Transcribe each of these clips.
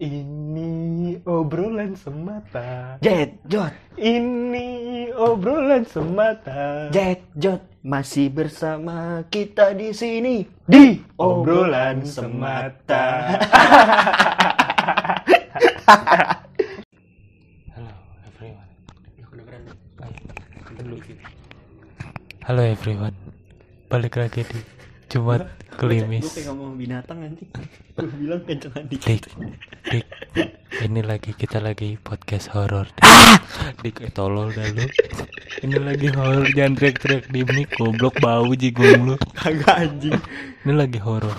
Ini obrolan semata. Jet Jot, Ini obrolan semata. Jet Jot masih bersama kita di sini Di obrolan semata. Halo everyone. Halo everyone. Balik lagi di Jumat Gue Klimis. kayak ngomong binatang nanti. Gue bilang kencengan Dik, dikit. dik, ini lagi kita lagi podcast horor. Dik, eh, tolol dah lu. Ini lagi horor, jangan teriak-teriak di mic, goblok bau jigong lu. Kagak anjing. Ini lagi horor.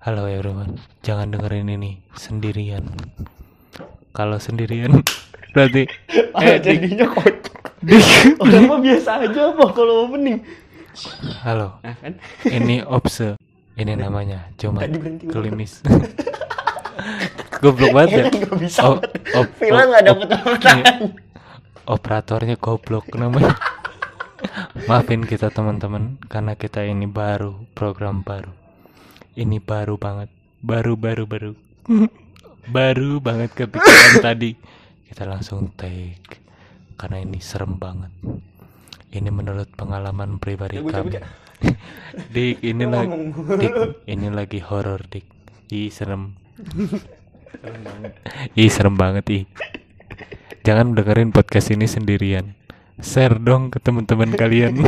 Halo everyone, jangan dengerin ini sendirian. Kalau sendirian berarti Eh, dik, jadinya kocak. dik. Orang mah biasa aja apa kalau opening. Halo, Nah kan? ini Opse. Ini namanya ulang. Klimis. Goblok banget ya. Gak bisa Oh, banget. op- dapet operatornya goblok namanya maafin kita teman-teman karena kita ini baru program baru ini baru banget baru baru baru baru banget kepikiran tadi kita langsung take karena ini serem banget ini menurut pengalaman pribadi Ya, kami dik ini lagi dik ini lagi horor dik. Ih serem. Serem banget ih serem banget ih. Jangan dengerin podcast ini sendirian. Share dong ke teman-teman kalian.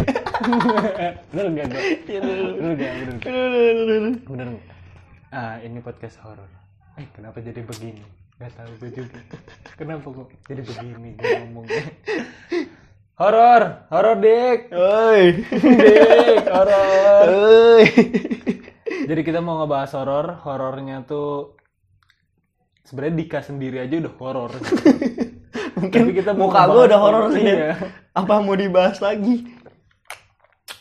Bener gak gak Ya, lu- bener gak bener gak lu- lu- lu- lu- lu. bener nggak? ah ini podcast horor. Eh kenapa jadi begini? Gak tahu gue juga. Kenapa kok jadi begini? Gue ngomongnya horor horor dik Oi. dik horor Oi. Jadi kita mau ngebahas horor, horornya tuh sebenarnya Dika sendiri aja udah horor. Mungkin Tapi kita muka gue udah horor sih. Iya. ya. Apa mau dibahas lagi?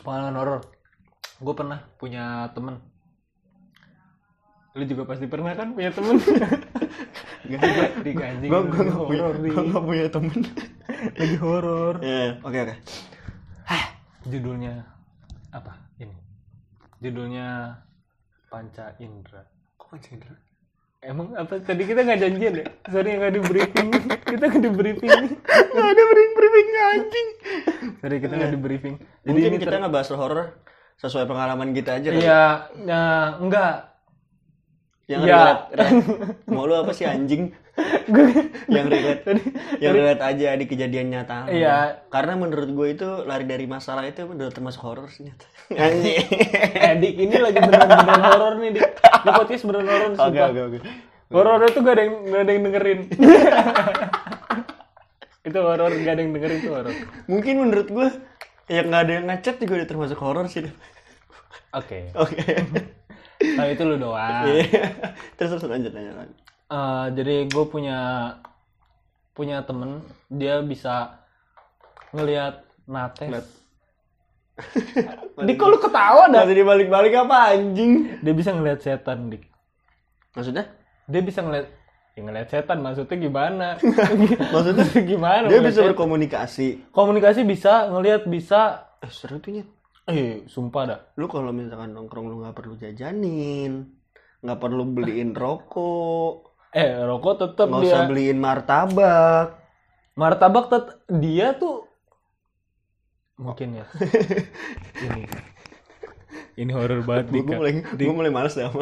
Pengalaman horor. Gue pernah punya temen. Lu juga pasti pernah kan punya temen? Gak. Dika anjing. Gue gak punya temen. Lagi horor. Ya, oke oke. Judulnya apa? Ini. Judulnya Panca Indra. Kok panca indra? Emang apa tadi kita nggak janjian ya? Sorry nggak di briefing. kita nggak di briefing. Gak ada briefing briefing anjing. Sorry kita nggak di briefing. Jadi Mungkin ini kita ter- ngebahas horor sesuai pengalaman kita aja. Iya, nah, enggak. Yang Iya. relate, relate. Mau lu apa sih anjing? yang relate, yang relate aja di kejadian nyata. Iya. Karena menurut gue itu lari dari masalah itu udah termasuk horor sih nyata. Anjing. Eh, Dik, ini lagi beneran-beneran horor nih, Dik. Di podcast beneran horor, Oke sumpah. oke oke. Horor itu gak ada yang, gak ada yang dengerin. itu horor, gak ada yang dengerin itu horor. Mungkin menurut gue yang nggak ada yang ngechat juga udah termasuk horor sih. Oke. Oke. Nah, itu lu doang. Iya. terus terus lanjut lanjut. lanjut. Eh, jadi gue punya punya temen dia bisa ngelihat nates. Ngeliat. Dik, kok lu ketawa dah? Masih dibalik-balik apa anjing? Dia bisa ngelihat setan, Dik. Maksudnya? Dia bisa ngelihat ya ngelihat setan maksudnya gimana? Maksudnya gimana? dia bisa setan? berkomunikasi. komunikasi bisa, ngelihat bisa. Eh, seru tuh Nyet. Eh, sumpah dah. Lu kalau misalkan nongkrong lu nggak perlu jajanin, nggak perlu beliin rokok, Eh, rokok tetap nggak dia. usah beliin martabak. Martabak tetap dia tuh mungkin ya. ini ini horor banget Gue Dika. mulai gue mulai males dah sama.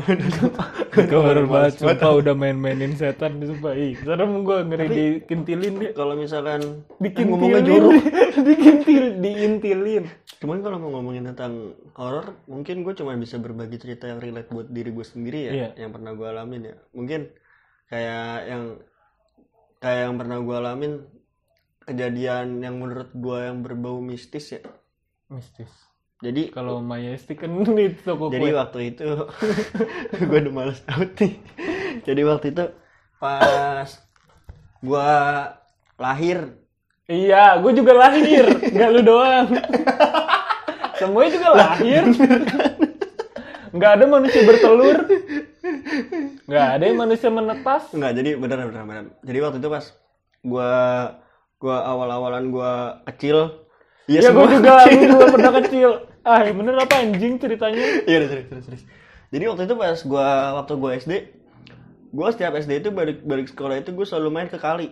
Dika horor banget sumpah udah main-mainin setan sumpah ih serem gue ngeri dikintilin dia Kalau misalkan dikintilin ngomongnya jorok. dikintil diintilin Cuman kalau mau ngomongin tentang horor, mungkin gue cuma bisa berbagi cerita yang relate buat diri gue sendiri ya, Iya. yang pernah gue alamin ya. Mungkin kayak yang kayak yang pernah gue alamin kejadian yang menurut gue yang berbau mistis ya. mistis Jadi kalau Majestic kan di toko jadi kue. waktu itu gue udah males out nih. Jadi waktu itu pas gue lahir. Iya gue juga lahir. Nggak lu doang. Semuanya juga lahir. Nggak ada manusia bertelur. Nggak ada yang manusia menetas. Enggak, jadi beneran beneran beneran. Jadi waktu itu pas gua gua awal-awalan gua kecil, ya, iya gue semua juga gue juga pernah kecil ah bener apa anjing ceritanya Iya, udah, serius, serius, serius. Jadi waktu itu pas gua waktu gua SD, gue setiap SD itu balik balik sekolah itu gue selalu main ke kali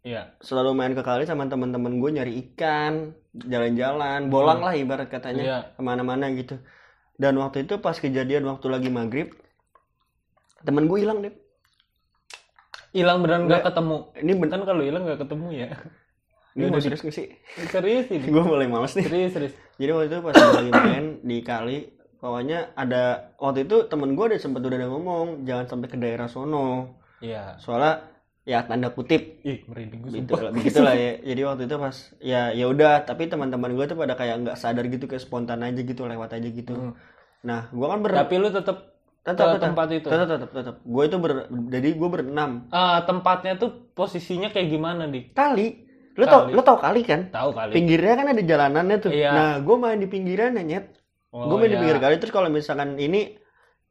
Iya. selalu main ke kali sama teman-teman gue nyari ikan jalan-jalan bolang lah ibarat katanya Iya. ke mana-mana gitu dan waktu itu pas kejadian waktu lagi maghrib temen gue hilang deh Hilang beneran nggak ketemu. ini ben Kan kalau hilang nggak ketemu ya. Ini udah serius gak sih Serius ini. gue mulai males nih Serius, serius. jadi waktu itu pas lagi main di kali pokoknya ada waktu itu temen gue ada sempat udah ada ngomong jangan sampai ke daerah sono Iya. soalnya ya tanda kutip Ih, merinding gue gitu lah begitulah ya jadi waktu itu pas ya ya udah tapi teman-teman gue tuh pada kayak nggak sadar gitu kayak spontan aja gitu lewat aja gitu Hmm. nah gue kan ber Tapi lu tetap tetap ke tempat itu. tetap tetap tetap gue itu ber jadi gue berenam Ah, tempatnya tuh posisinya kayak gimana, Dik? kali lu tau lu tau kali kan Tahu kali. pinggirnya kan ada jalanannya tuh Iya. nah gue main di pinggiran nyet Oh, gue main di iya. pinggir kali terus kalau misalkan ini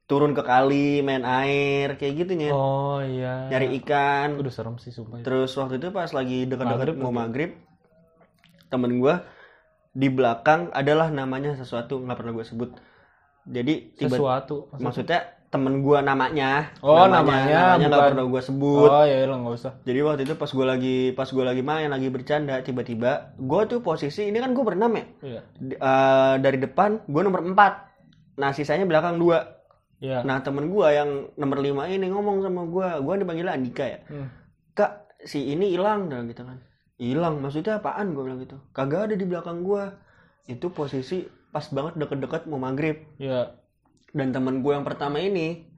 turun ke kali main air kayak gitu nyet Oh iya. nyari ikan Udah serem sih sumpah. Terus waktu itu pas lagi dekat-dekat mau lagi. maghrib, temen gua di belakang adalah namanya sesuatu nggak pernah gue sebut. Jadi tiba Sesuatu. maksudnya temen gua namanya, Oh, namanya, namanya nggak pernah gue sebut. Oh iya, lo nggak usah. Jadi waktu itu pas gua lagi pas gua lagi main lagi bercanda tiba-tiba gua tuh posisi ini kan gue berenam ya Iya. Eh, dari depan gue nomor 4 Nah sisanya belakang dua. Iya. Nah temen gua yang nomor 5 ini ngomong sama gua, gua dipanggil Andika ya. Hmm. kak si ini hilang dah gitu kan hilang maksudnya apaan gue bilang gitu kagak ada di belakang gua itu posisi pas banget deket-deket mau maghrib Iya. Dan temen gue yang pertama ini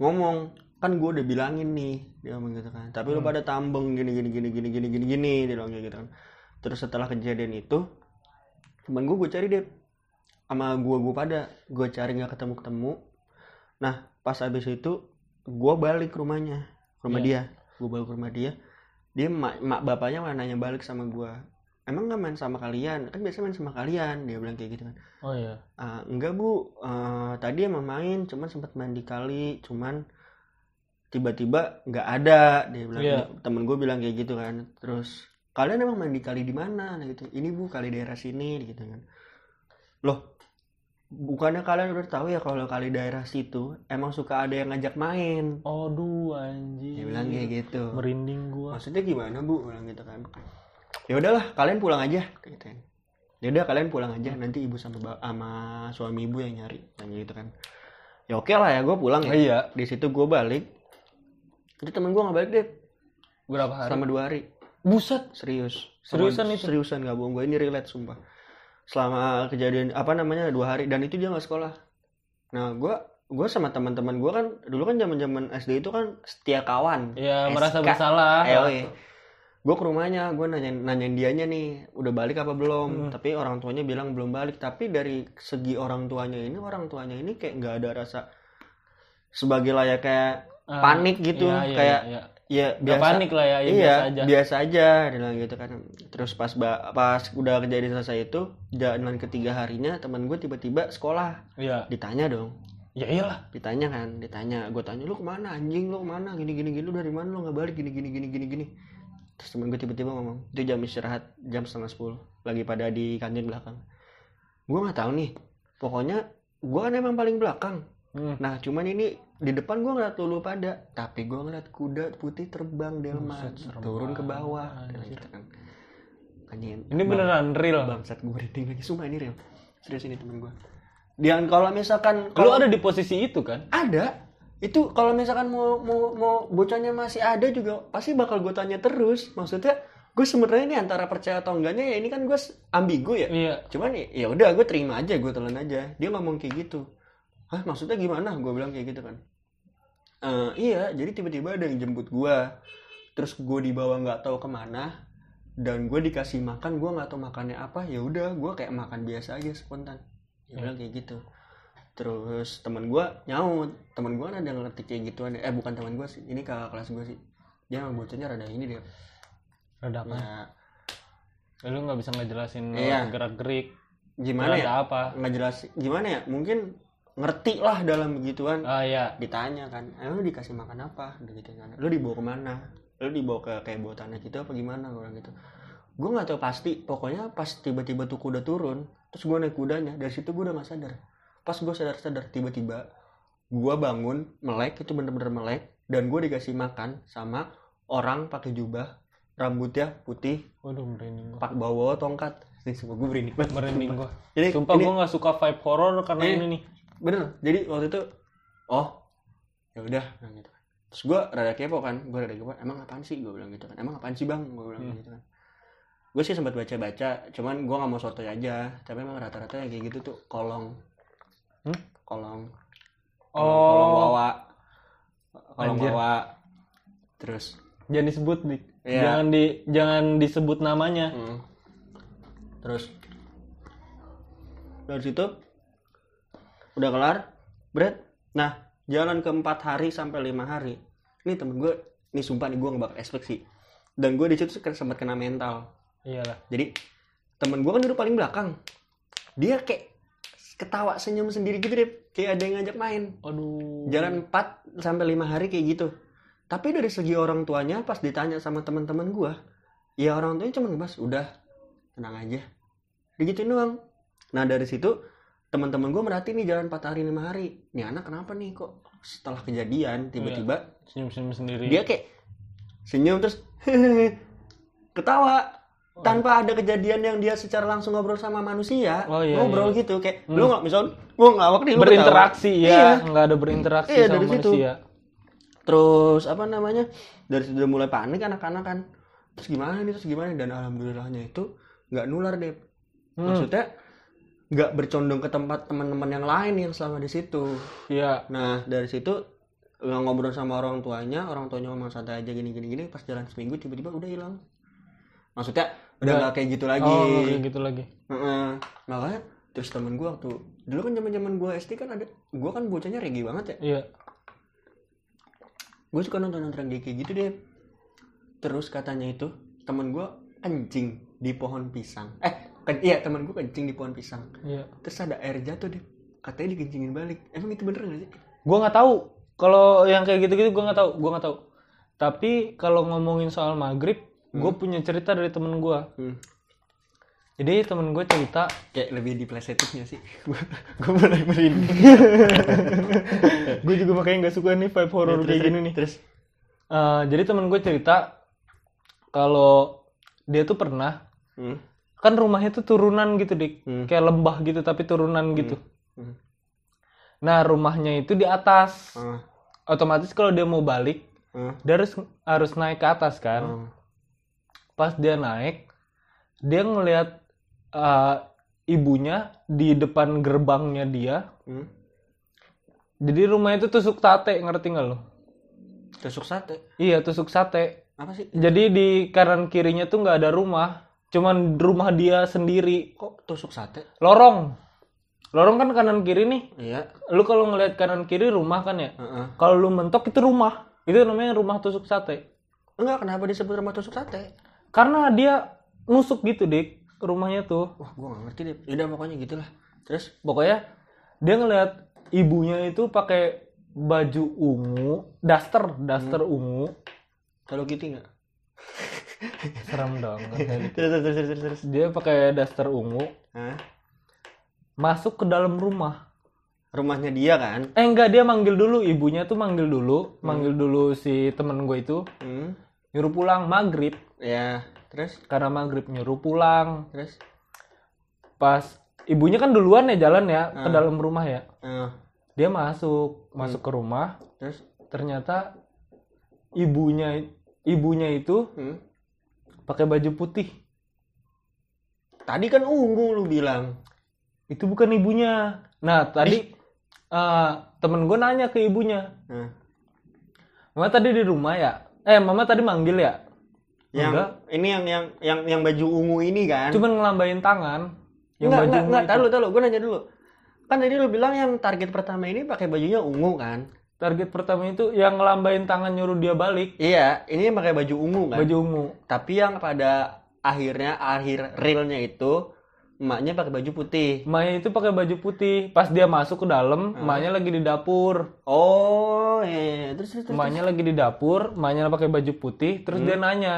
ngomong kan gue udah bilangin nih dia ngomong gitu kan. Tapi lu pada tambeng gini gini gini gini gini gini gini dia bilang gitu kan. Terus setelah kejadian itu temen gue gue cari deh sama gue gue pada gue cari nggak ketemu ketemu nah pas habis itu gue balik ke rumahnya rumah dia. Gue balik ke rumah dia. Dia mak, mak bapaknya malah nanya balik sama gue emang nggak main sama kalian kan biasa main sama kalian dia bilang kayak gitu kan Oh iya. Ah, enggak bu, Eh, tadi emang main, cuman sempat main di kali, cuman tiba-tiba nggak ada. Dia bilang, Iya. temen gue bilang kayak gitu kan. Terus kalian emang main di kali di mana? Nah, gitu. Ini bu kali daerah sini, gitu kan. Loh, bukannya kalian udah tahu ya kalau kali daerah situ emang suka ada yang ngajak main? Aduh anjing. Dia bilang kayak gitu. Merinding gua. Maksudnya gimana bu? Bilang gitu kan. Ya udahlah, kalian pulang aja. Gitu kan. Ya udah kalian pulang aja. Nanti ibu sama sama suami ibu yang nyari. Yang gitu kan. Ya oke lah ya, gue pulang ya. Iya. Di situ gue balik. Itu temen gue nggak balik deh. Berapa hari? Selama dua hari. Buset. Serius. Seriusan itu? Seriusan nggak bohong gue ini relate sumpah. Selama kejadian apa namanya dua hari dan itu dia nggak sekolah. Nah gue gue sama teman-teman gue kan dulu kan zaman zaman SD itu kan setia kawan. Ya SK. merasa bersalah. Gue ke rumahnya gue nanyain nanyain dianya nih udah balik apa belum? Hmm. tapi orang tuanya bilang belum balik. Tapi dari segi orang tuanya ini orang tuanya ini kayak nggak ada rasa sebagai layak kayak Ah, panik gitu. iya, iya, kayak iya. ya Nggak biasa panik lah ya, ya iya biasa aja. biasa aja bilang gitu kan. Terus pas pas udah kejadian selesai itu jalan ketiga harinya teman gue tiba-tiba sekolah. Iya. ditanya dong. Ya iyalah. ditanya kan ditanya gue tanya lu ke mana anjing? Lu ke mana? Gini gini gini lu dari mana? Lu nggak balik? Gini gini gini gini gini terus temen gue tiba-tiba ngomong itu jam istirahat jam setengah sepuluh. Lagi pada di kantin belakang. Gue nggak tahu nih. Pokoknya gue kan emang paling belakang. Hmm. nah cuman ini di depan gue ngeliat lu pada. Tapi gue ngeliat kuda putih terbang delman turun ke bawah. anjir. gitu kan. Anjing, Ini bang- beneran real. bangsat gue merinding lagi. Sumpah ini real. Serius ini temen gue dan kalau misalkan kalau ada di posisi itu kan? ada itu kalau misalkan mau mau mau bocahnya masih ada juga pasti bakal gue tanya terus. Maksudnya gue sebenarnya ini antara percaya atau enggaknya ya ini kan gue ambigu ya. Iya. cuman ya- ya udah gue terima aja gue telan aja. Dia ngomong kayak gitu. Hah maksudnya gimana? Gue bilang kayak gitu kan. "Eh, iya jadi tiba-tiba ada yang jemput gue terus gue dibawa nggak tahu ke mana dan gue dikasih makan gue nggak tahu makannya apa ya udah gue kayak makan biasa aja spontan. Dia bilang kayak gitu terus teman gue nyaut. Teman gue ada yang ngerti kayak gituan eh bukan teman gue sih. Ini kakak kelas gue sih. Dia emang bocahnya rada ini dia. Rada apa? ya Lu nggak bisa ngejelasin Iya. gerak-gerik. gimana ya? apa? nggak jelas gimana ya? Mungkin ngerti lah dalam begituan. Ah iya. ditanya kan emang lu dikasih makan apa? Gitu kan. Lu dibawa ke mana lu dibawa ke kayak bawa tanah gitu apa gimana? Bilang gitu. Gue nggak tahu pasti. Pokoknya pas tiba-tiba tuh kuda turun terus gue naik kudanya dari situ gue udah gak sadar pas gue sadar sadar tiba-tiba gue bangun melek itu bener-bener melek dan gue dikasih makan sama orang pakai jubah rambutnya putih Waduh merinding gua. pak bawa tongkat. Ini semua gue berani banget. Merinding gua. jadi Sumpah gua nggak suka vibe horror karena Ini- ini nih. bener. Jadi waktu itu oh ya udah bilang gitu. Terus gue rada kepo kan gue rada kepo emang apaan sih? Gue bilang gitu kan. Emang apaan sih bang? Gue bilang Hmm. gitu kan. Gue sih sempat baca baca cuman gue nggak mau sotoy aja. Tapi emang rata-rata yang kayak gitu tuh kolong? Kolong kolong, kolong Oh, wawa kolong Anjir. wawa terus jangan disebut dik. Iya. Jangan di jangan disebut namanya. Hmm. Terus dari situ udah kelar, Brad. Nah, jalan ke empat hari sampai lima hari. Ini temen gue, ini sumpah nih gue nggak bakal sih. Dan gue di situ sempat kena mental. Iyalah. Jadi temen gue kan duduk paling belakang. Dia kayak ketawa senyum sendiri gitu deh, kayak ada yang ngajak main. Aduh. Jalan 4 sampai 5 hari kayak gitu. Tapi dari segi orang tuanya pas ditanya sama teman-teman gua, ya orang tuanya cuma ngebahas udah tenang aja. Digituin doang. Nah, dari situ teman-teman gua merhati nih jalan 4 hari 5 hari. Nih anak kenapa nih kok setelah kejadian tiba-tiba Senyum-senyum sendiri. dia kayak senyum terus ketawa tanpa ada kejadian yang dia secara langsung ngobrol sama manusia Oh, iya, ngobrol iya. gitu kayak Hmm. lu nggak misal gua ngelawak nih berinteraksi ya, Iya. nggak ada berinteraksi Iya, sama dari situ. manusia. terus apa namanya dari situ udah mulai panik anak-anak kan terus gimana nih terus gimana dan alhamdulillahnya itu nggak nular deh Hmm. maksudnya nggak bercondong ke tempat teman-teman yang lain yang selama di situ Iya. nah dari situ nggak ngobrol sama orang tuanya orang tuanya ngomong santai aja gini gini gini pas jalan seminggu tiba-tiba udah hilang maksudnya udah Nggak- kayak gitu lagi Oh, nggak kayak gitu lagi. Heeh. makanya terus temen gue waktu dulu kan zaman zaman gue SD kan ada gue kan bocahnya reggae banget ya Iya. gue suka nonton nonton kayak gitu deh terus katanya itu temen gue kencing di pohon pisang eh kan iya temen gue kencing di pohon pisang Iya. terus ada air jatuh deh katanya dikencingin balik emang itu bener gak sih Gua nggak tahu. Kalau yang kayak gitu-gitu gua nggak tahu. Gua nggak tahu. Tapi kalau ngomongin soal maghrib, gue punya cerita dari temen gua. hmm. Jadi temen gue cerita, kayak lebih diplesetin gak sih gue mulai merinding gue juga makanya nggak suka nih vibe horror Terus, kayak gini nih. terus Eh, jadi temen gue cerita kalau dia tuh pernah hmm. kan rumahnya tuh turunan gitu dik, Hmm. kayak lembah gitu tapi turunan gitu. Hmm. Nah rumahnya itu di atas, Ah, otomatis kalau dia mau balik ah, dia harus harus naik ke atas kan. ah. Pas dia naik, dia ngelihat eh, ibunya di depan gerbangnya dia. Hmm. Jadi rumah itu tusuk sate, ngerti nggak lo? tusuk sate Iya tusuk sate. apa sih Jadi di kanan kirinya tuh nggak ada rumah, cuman rumah dia sendiri. kok tusuk sate Lorong, lorong kan kanan kiri nih. iya Lu kalau ngelihat kanan kiri rumah kan ya. Heeh. Kalau lu mentok itu rumah, itu namanya rumah tusuk sate. enggak kenapa disebut rumah tusuk sate Karena dia nusuk gitu dik rumahnya tuh. wah gue gak ngerti deh udah pokoknya gitulah terus Pokoknya dia ngelihat ibunya itu pakai baju ungu, daster, daster ungu. kalau gitu nggak Serem dong. terus terus terus terus terus dia pakai daster ungu Hah? masuk ke dalam rumah. rumahnya dia kan Eh enggak dia manggil dulu ibunya tuh manggil dulu, manggil dulu si temen gue itu hmm. Nyuruh pulang maghrib. Ya terus? Karena maghrib nyuruh pulang. Terus? Pas ibunya kan duluan ya jalan ya ke Hmm. dalam rumah ya. Eh, dia masuk masuk ke rumah. Terus? Ternyata ibunya ibunya itu hmm. pakai baju putih. Tadi kan ungu lu bilang. Itu bukan ibunya. Nah tadi eh, temen gue nanya ke ibunya. Nah, mama tadi di rumah ya eh mama tadi manggil ya? Yang Enggak. ini yang yang yang yang baju ungu ini kan? Cuman ngelambain tangan. Yang enggak baju enggak ungu enggak tahu tahu gue nanya dulu. Kan tadi lu bilang yang target pertama ini pakai bajunya ungu kan? Target pertama itu yang ngelambain tangan nyuruh dia balik. Iya ini yang pakai baju ungu kan? Baju ungu. Tapi yang pada akhirnya akhir realnya itu emaknya pakai baju putih emaknya itu pakai baju putih pas dia masuk ke dalam emaknya lagi di dapur oh iya, iya. terus terus, terus. emaknya lagi di dapur emaknya pakai baju putih terus dia Hmm. nanya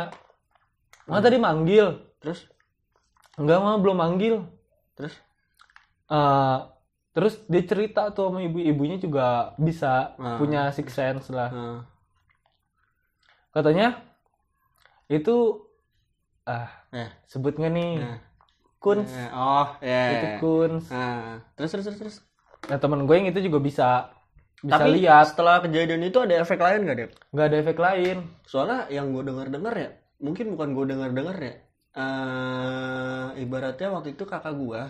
mama tadi manggil terus enggak mama belum manggil terus Eh, terus dia cerita tuh sama ibu ibunya juga bisa Ah. punya six sense lah Nah, katanya itu ah Eh. sebut nggak nih Nah. Kuns Eh, oh ya itu kuns nah terus terus terus terus. Nah temen gue yang itu juga bisa bisa tapi lihat. setelah kejadian itu ada efek lain gak deh nggak ada efek lain. Soalnya yang gue dengar dengar ya mungkin bukan gue dengar dengar ya eh ibaratnya waktu itu kakak gue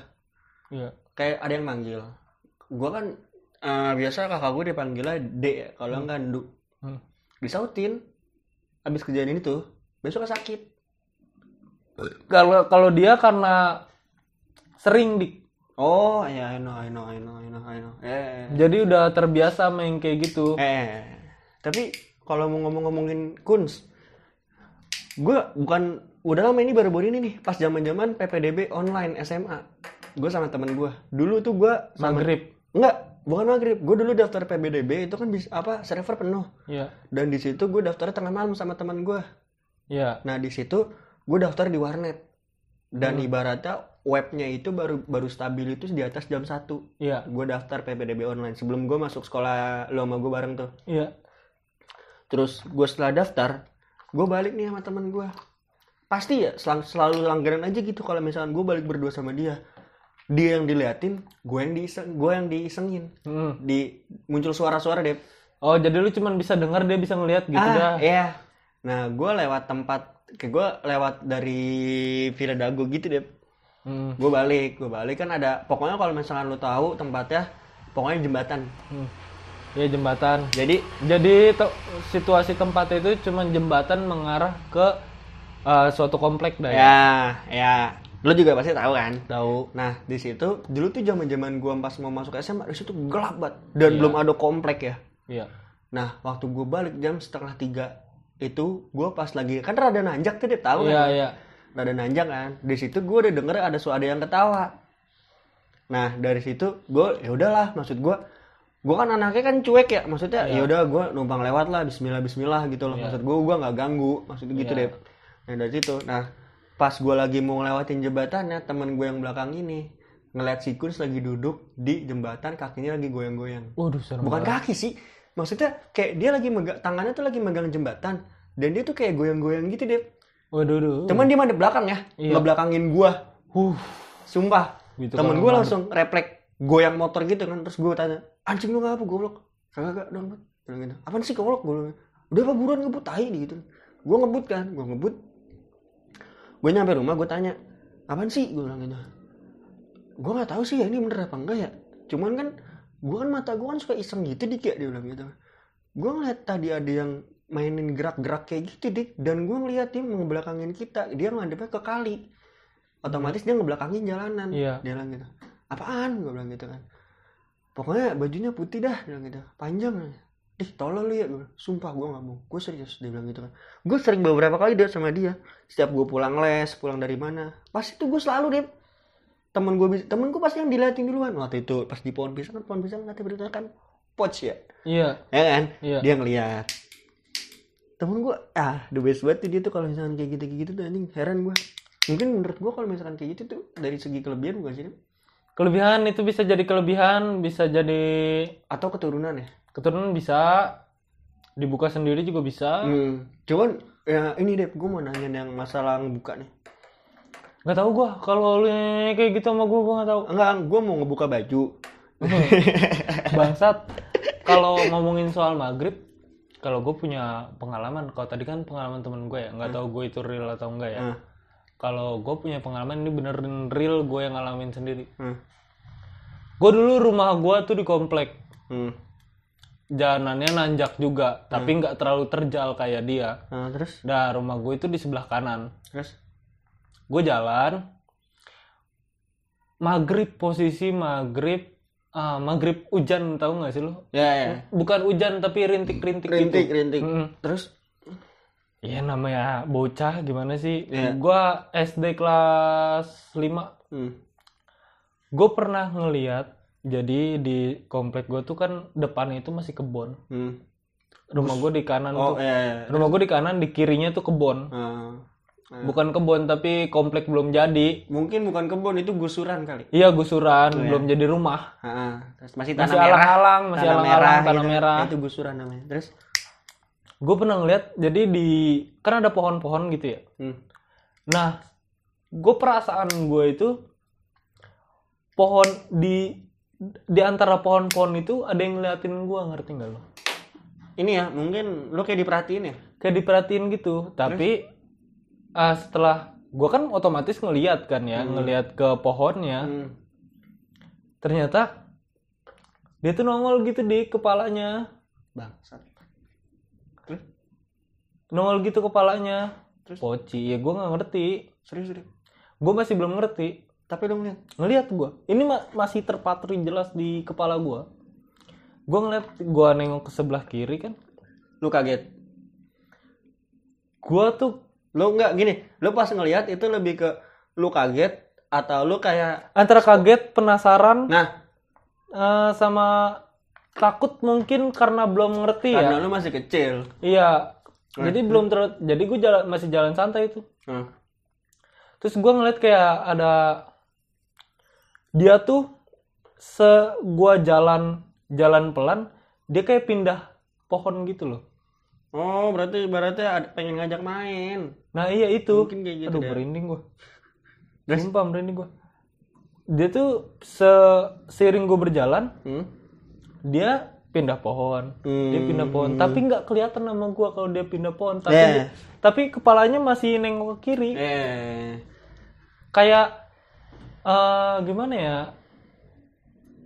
iya. kayak ada yang manggil. Gue kan eh, biasa kakak gue dipanggilnya D ya kalau enggak Ndu. Hmm. disautin habis kejadian itu besok sakit kalau kalau dia karena sering di oh ya I know I know I know I know I know. Eh jadi udah terbiasa main kayak gitu. Eh tapi kalau mau ngomong-ngomongin kuns gue bukan udah lama ini baru-baru ini nih pas zaman zaman PPDB online SMA gue sama temen gue dulu tuh gue sama maghrib. Enggak bukan maghrib. Gue dulu daftar PPDB itu kan bisa apa server penuh. Iya. Dan di situ gue daftarnya tengah malam sama teman gue iya. Nah di situ gue daftar di warnet. Dan ibaratnya webnya itu baru baru stabil itu di atas jam 1 iya. Gue daftar PPDB online. Sebelum gue masuk sekolah lo sama gue bareng tuh. Iya. Terus gue setelah daftar gue balik nih sama teman gue pasti ya selalu, selalu langganan aja gitu kalau misalkan gue balik berdua sama dia. Dia yang diliatin gue yang diiseng gue yang diisengin. Hmm. di muncul suara-suara deh oh jadi lu cuman bisa dengar dia bisa ngelihat gitu dah. ah iya nah gue lewat tempat kayak gue lewat dari Villa Dago gitu deh Hmm. gue balik gue balik kan ada pokoknya kalau misalkan lu tahu tempatnya pokoknya jembatan. Hmm. ya jembatan. Jadi jadi te- situasi tempat itu cuman jembatan mengarah ke uh, suatu komplek dah ya? Ya ya. Lu juga pasti tahu kan? Tahu. Nah, di situ dulu tuh zaman-zaman gua pas mau masuk SMA, di situ gelap banget. Dan belum ada komplek ya. iya. Nah, waktu gua balik jam setengah tiga itu gua pas lagi kan rada nanjak tuh dia tahu iya kan. iya Rada nanjak kan. Di situ gua udah denger ada suara yang ketawa. Nah, dari situ gua ya udahlah maksud gua gua kan anaknya kan cuek ya maksudnya ya udah gua numpang lewat lah bismillah bismillah gitu loh maksud gua gua nggak ganggu maksud gitu Iya. deh nah dari situ nah pas gua lagi mau ngelewatin jembatannya temen gue yang belakang ini ngeliat si Kuns lagi duduk di jembatan kakinya lagi goyang-goyang waduh serem bukan banget. kaki sih maksudnya kayak dia lagi megang tangannya tuh lagi megang jembatan dan dia tuh kayak goyang-goyang gitu deh waduh waduh. cuman dia di belakang ya Iya. ngebelakangin gua. Huh. Sumpah. Gitu temen kan, gue madep. langsung refleks goyang motor gitu kan terus gue tanya anjing lu ngapa goblok? Kagak kagak dong bilang gitu apaan sih goblok? Gue udah apa buruan ngebut tai gitu. Gue ngebut kan gue ngebut. Gue nyampe rumah gue tanya apaan sih? Gue bilang gitu. Gue nggak tahu sih ya ini bener apa enggak ya. Cuman kan gue kan mata gue kan suka iseng gitu dik ya dia bilang gitu. Gue ngeliat tadi ada yang mainin gerak-gerak kayak gitu dik. Dan gue ngeliat dia ngebelakangin kita. Dia ngadepnya ke kali. Otomatis dia ngebelakangin jalanan. Iya. dia bilang gitu. Apaan? Gue bilang gitu kan. Pokoknya bajunya putih dah dia bilang gitu. Panjang. Ih tolol lu ya gue sumpah gue nggak mau. Gue serius dia bilang gitu kan. Gue sering beberapa kali dia sama dia. Setiap gue pulang les pulang dari mana pas itu gue selalu deh temen gue temen gue pasti yang diliatin duluan. Waktu itu pas di pohon pisang kan pohon pisang nanti berita kan poch ya? Iya. Ya kan? Iya. Dia ngeliat. Temen gue ah the best banget tuh dia tuh kalau misalkan kayak gitu kayak gitu tuh anjing heran gue mungkin menurut gue kalau misalkan kayak gitu tuh dari segi kelebihan bukan sih kelebihan itu bisa jadi kelebihan bisa jadi atau keturunan ya? keturunan bisa dibuka sendiri juga bisa. Hmm. cuman ya ini deh gue mau nanya yang masalah ngebuka nih nggak tahu gua. Kalau lu kayak gitu sama gua gua nggak tahu. Enggak gue mau ngebuka baju. Bangsat. Kalau ngomongin soal maghrib kalau gue punya pengalaman kalau tadi kan pengalaman temen gue ya nggak tahu gue itu real atau enggak ya. Hmm. kalau gue punya pengalaman ini bener real gue yang ngalamin sendiri. Hmm. gue dulu rumah gue tuh di komplek. Hmm. jalanannya nanjak juga tapi nggak terlalu terjal kayak dia. Nah, terus? Nah rumah gue itu di sebelah kanan. Terus gue jalan maghrib posisi maghrib ah maghrib hujan tahu nggak sih lo ya ya bukan hujan tapi rintik-rintik rintik gitu rintik Mm-mm. terus Iya namanya bocah gimana sih? Iya. Gua SD kelas 5 hmm. Gue pernah ngeliat jadi di komplek gue tuh kan depannya itu masih kebon. Hmm. Rumah gue di kanan oh tuh. ya, ya. Rumah gue di kanan di kirinya tuh kebon. Ah. Ah. Bukan kebon tapi komplek belum jadi. mungkin bukan kebun itu gusuran kali Iya gusuran belum jadi rumah. Ah, terus masih tanah Masih merah alang-alang, masih tanah alang-alang, tanah gitu. merah. itu gusuran namanya terus gue pernah ngeliat jadi di kan ada pohon-pohon gitu ya Hmm. nah gue perasaan gue itu pohon di di antara pohon-pohon itu ada yang ngeliatin gue ngerti nggak lo Ini ya, mungkin lu kayak diperhatiin ya? kayak diperhatiin gitu tapi ah, setelah gue kan otomatis ngeliat kan ya ngeliat ke pohonnya Hmm. ternyata dia tuh nongol gitu di kepalanya Bangsat. Terus? nongol gitu kepalanya Terus? poci ya gue nggak ngerti Serius, serius. gue masih belum ngerti Tapi dong lihat. ngelihat gue ini ma- masih terpatri jelas di kepala gue gue ngeliat gue nengok ke sebelah kiri kan Lu kaget. gue tuh Lu nggak gini, lu pas ngelihat itu lebih ke lu kaget atau lu kayak antara kaget penasaran nah. eh, sama takut mungkin karena belum ngerti karena ya lu masih kecil. iya. Nah, jadi belum ter jadi gue jalan masih jalan santai itu. Hmm. terus gue ngeliat kayak ada dia tuh se gua jalan jalan pelan dia kayak pindah pohon gitu loh Oh, berarti berarti ada pengen ngajak main. nah iya itu Mungkin kayak gitu aduh deh. merinding gue Terus? sumpah merinding gue dia tuh se seiring gue berjalan Hmm? dia pindah pohon dia Hmm. pindah pohon tapi nggak kelihatan sama gue kalau dia pindah pohon tapi Eh. tapi kepalanya masih nengok ke kiri Eh. kayak eh gimana ya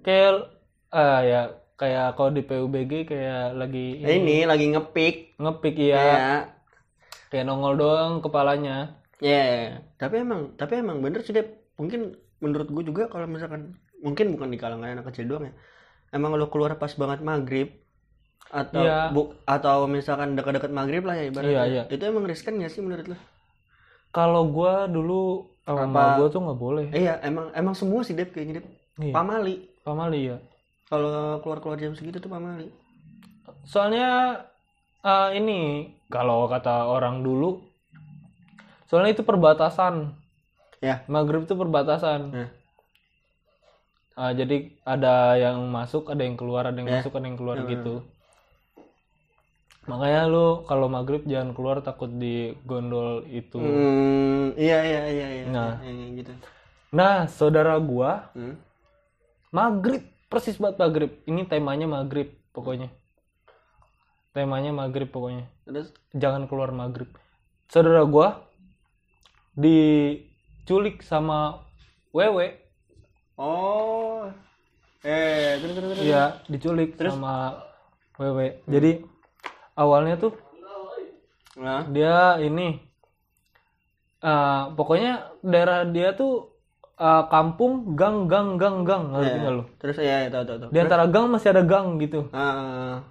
kayak ah ya kayak kalau di PUBG kayak lagi Eh, ini lagi ngepick. Ngepik Ya. ya kayak nongol doang kepalanya Ya. Tapi emang tapi emang bener sih Dep. Mungkin menurut gue juga kalau misalkan mungkin bukan di kalangan anak kecil doang ya. Emang lo keluar pas banget maghrib atau Iya. bu, atau misalkan dekat-dekat maghrib lah ya ibaratnya. Iya, iya. Itu emang riskan ya sih menurut lo? kalau gua dulu sama gua tuh nggak boleh Iya, emang emang semua sih Dep kayaknya Dep. Iya. Pamali. pamali ya Kalau keluar-keluar jam segitu tuh pamali. soalnya eh, ini kalau kata orang dulu soalnya itu perbatasan Ya. maghrib itu perbatasan Ya. Ah, jadi ada yang masuk ada yang keluar ada yang Ya. masuk ada yang keluar Ya, gitu makanya lu kalau maghrib jangan keluar takut di gondol itu Hmm, iya iya iya iya. Nah. Iya, iya, gitu. nah saudara gua Hmm. maghrib persis banget maghrib ini temanya maghrib pokoknya temanya maghrib pokoknya Terus jangan keluar maghrib saudara gua diculik sama wewe oh. Eh, terus terus terus. Iya, diculik sama wewe. Jadi awalnya tuh Nah. dia ini eh, pokoknya daerah dia tuh eh, kampung gang gang gang gang ngerti nggak lu? Terus ya, ya tahu tahu tahu. Di antara gang masih ada gang gitu. Ah,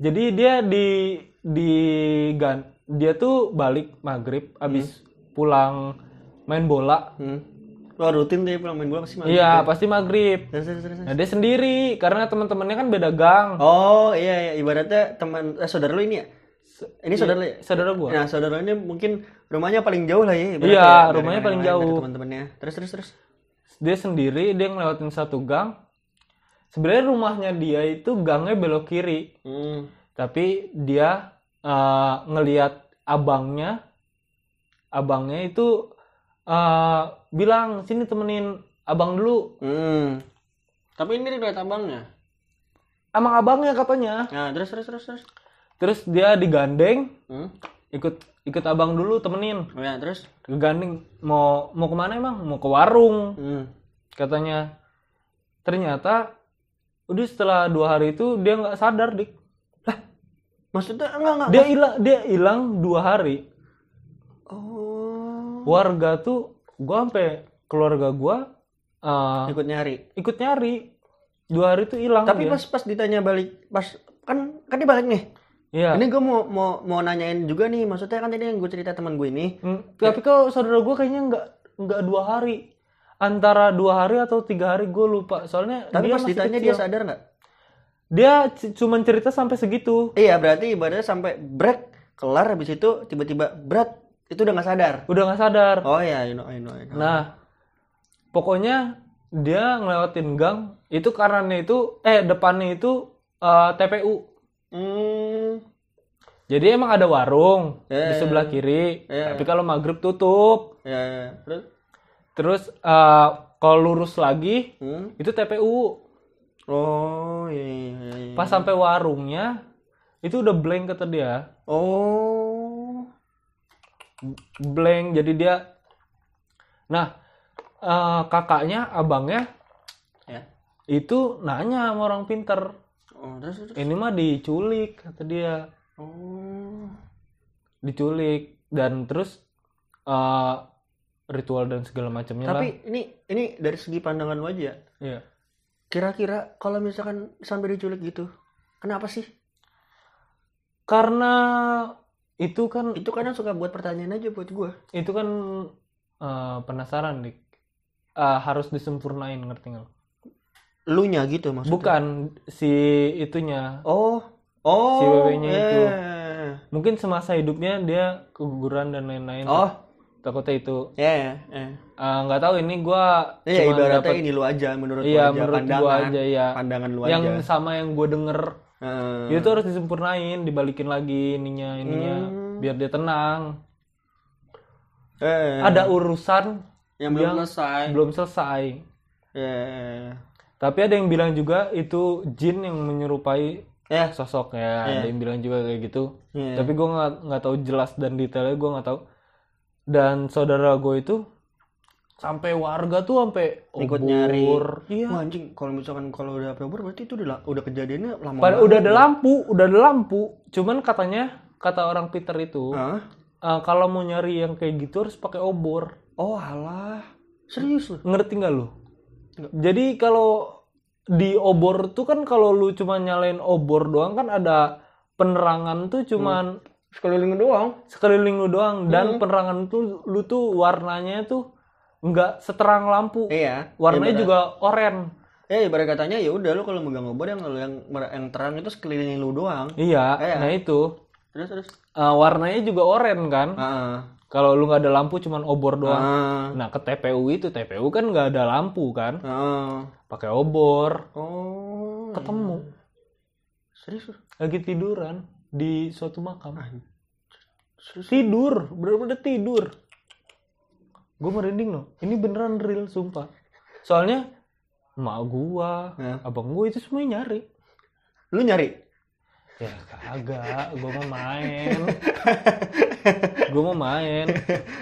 Jadi dia di di gan dia tuh balik maghrib abis pulang main bola. hmm. Lo rutin deh pulang main bola pasti maghrib. Iya pasti maghrib. Terus, terus, terus. Nah dia sendiri karena teman-temannya kan beda gang. Oh iya iya ibaratnya teman eh, saudara lo ini ya. Ini saudara lo ya. Saudara gua. Nah saudara ini mungkin rumahnya paling jauh lah ya. ibaratnya Iya, ya, rumahnya paling lain, jauh. Teman-temannya. Terus terus terus. dia sendiri dia ngelewatin satu gang sebenarnya rumahnya dia itu gangnya belok kiri Hmm. tapi dia eh, ngelihat abangnya abangnya itu eh, bilang sini temenin abang dulu Hmm. Tapi ini lihat abangnya. emang abangnya katanya Nah terus terus terus terus. terus dia digandeng Hmm. ikut ikut abang dulu temenin Oh ya terus. digandeng mau mau ke mana emang mau ke warung Hmm. katanya ternyata udah setelah dua hari itu dia nggak sadar dik Maksudnya enggak enggak. dia hilang dia hilang dua hari Oh. warga tuh gua sampai keluarga gua eh, Ikut nyari. ikut nyari dua hari tuh hilang Tapi dia. pas pas ditanya balik pas kan kan dia balik nih. Iya. Ini gue mau mau mau nanyain juga nih, maksudnya kan tadi yang gue cerita teman gue ini. Hmm, tapi kalau saudara gua kayaknya nggak nggak dua hari antara dua hari atau tiga hari gue lupa soalnya Tapi dia pas masih ditanya kecil. dia sadar nggak? dia c- cuman cerita sampai segitu Iya berarti ibaratnya sampai break kelar habis itu tiba-tiba berat itu udah nggak sadar. udah nggak sadar Oh ya, I know, I know, I know. Nah, pokoknya dia ngelewatin gang itu karenanya itu eh depannya itu eh, TPU. Hmm. Jadi emang ada warung di Eh. sebelah kiri, Eh. tapi kalau maghrib tutup. Ya, ya. terus Terus eh, kalau lurus lagi hmm? itu TPU. Oh, iya iya iya. iya. Pas sampai warungnya itu udah blank kata dia. Oh. Blank jadi dia Nah, eh, kakaknya, abangnya Ya. itu nanya sama orang pinter. Oh, terus terus. Ini mah diculik kata dia. Oh. Diculik dan terus eh, ritual dan segala macamnya lah. Tapi ini ini dari segi pandangan lu aja. ya. Iya. Kira-kira kalau misalkan sampai diculik gitu, kenapa sih? Karena itu kan Itu kadang suka buat pertanyaan aja buat gua. itu kan eh, penasaran dik Eh, harus disempurnain ngerti nggak? Lu nya gitu maksudnya. bukan si itunya Oh. Oh. Si wewe-nya itu. eh. mungkin semasa hidupnya dia keguguran dan lain-lain Oh, takutnya itu ya ya. ya. Eh, nggak tahu ini gua Ya, cuman ibaratnya dapet- ini lu aja menurut lu iya aja menurut pandangan. gua aja ya Pandangan lu yang aja. sama yang gua denger Heeh. itu harus disempurnain dibalikin lagi ininya ininya Hmm. biar dia tenang Eh, ada urusan yang belum yang selesai. belum selesai Ya, ya, tapi ada yang bilang juga itu jin yang menyerupai Ya, sosok ya Iya. ada yang bilang juga kayak gitu Iya. tapi gue nggak nggak tahu jelas dan detailnya gue nggak tahu dan saudara gue itu sampai warga tuh sampai Ikut nyari. obor. iya Wah, anjing, kalau misalkan kalau udah apa berarti itu udah udah kejadiannya lama Pada udah ada lampu udah ada lampu cuman katanya kata orang Peter itu Hah? eh, kalau mau nyari yang kayak gitu harus pakai obor Oh, alah. Serius lu? ngerti nggak lu jadi kalau di obor tuh kan kalau lu cuma nyalain obor doang kan ada penerangan tuh cuman Sekeliling doang. sekeliling lu doang dan Hmm. penerangan tuh lu tuh warnanya tuh nggak seterang lampu Iya. warnanya Ibarat- juga oranye Ya ibarat katanya ya udah lu kalau megang obor yang yang yang terang itu sekeliling lu doang. iya Iya. nah itu Terus terus. Eh, warnanya juga oranye kan Heeh. kalau lu nggak ada lampu cuman obor doang Heeh. nah ke TPU itu TPU kan nggak ada lampu kan Heeh. pakai obor Oh. ketemu Serius? lu? lagi tiduran di suatu makam. Tidur bener-bener tidur. Gue merinding loh. Ini beneran real sumpah. Soalnya emak gua Ya. abang gua itu semuanya nyari. Lu nyari? ya kagak. Gue mau main. Gue mau main.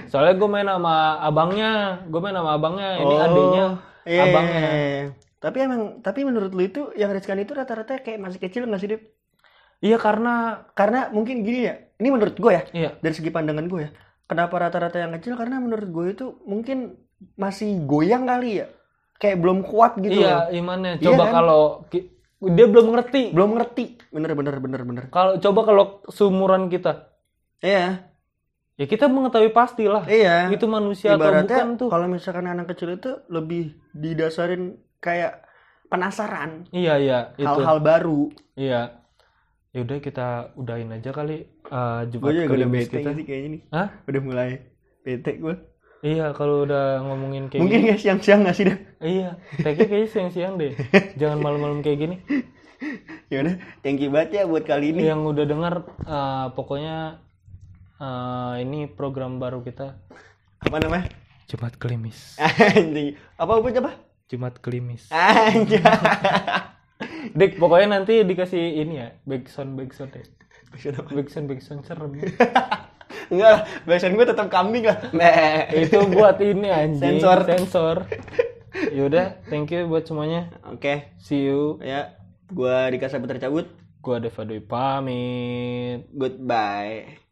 Soalnya gue main sama abangnya. Gue main sama abangnya. Ini Oh, adiknya iya, abangnya. iya, iya. Tapi emang tapi menurut lu itu yang riskan itu rata-rata kayak masih kecil nggak sih, Dip? Iya karena Karena mungkin gini ya. Ini menurut gue ya, iya dari segi pandangan gue ya. Kenapa rata-rata yang kecil? Karena menurut gue itu mungkin masih goyang kali ya. Kayak belum kuat gitu iya loh. imannya Iya coba kan? kalau dia belum ngerti Belum ngerti. Bener bener bener bener. kalau coba kalau seumuran kita Iya. ya kita mengetahui pastilah Iya. itu manusia atau Ibaratnya bukan tuh kalau misalkan anak kecil itu lebih didasarin kayak penasaran iya iya hal-hal baru. iya yaudah kita udahin aja kali uh, Gue Jumat juga udah bete kita sih kayaknya nih. Hah? Udah mulai bete gue. iya kalau udah ngomongin kayak Mungkin kayak siang-siang gak sih dah? iya tagnya kayaknya siang-siang deh jangan malam-malam kayak gini Ya udah, thank you banget ya buat kali ini. yang udah dengar uh, pokoknya uh, ini program baru kita Apa namanya? Jumat Kelimis Anjing. Apa apa coba? Jumat Kelimis Anjing. Dik pokoknya nanti dikasih ini ya backsound backsound deh Backsound apa? backsound backsound serem Enggak lah, bahasan gue tetap kambing lah. Meh. itu buat ini anjing Sensor. sensor yaudah thank you buat semuanya Oke, see you ya. Gua Dika Saputra cabut. gua Deva Dwi pamit Goodbye.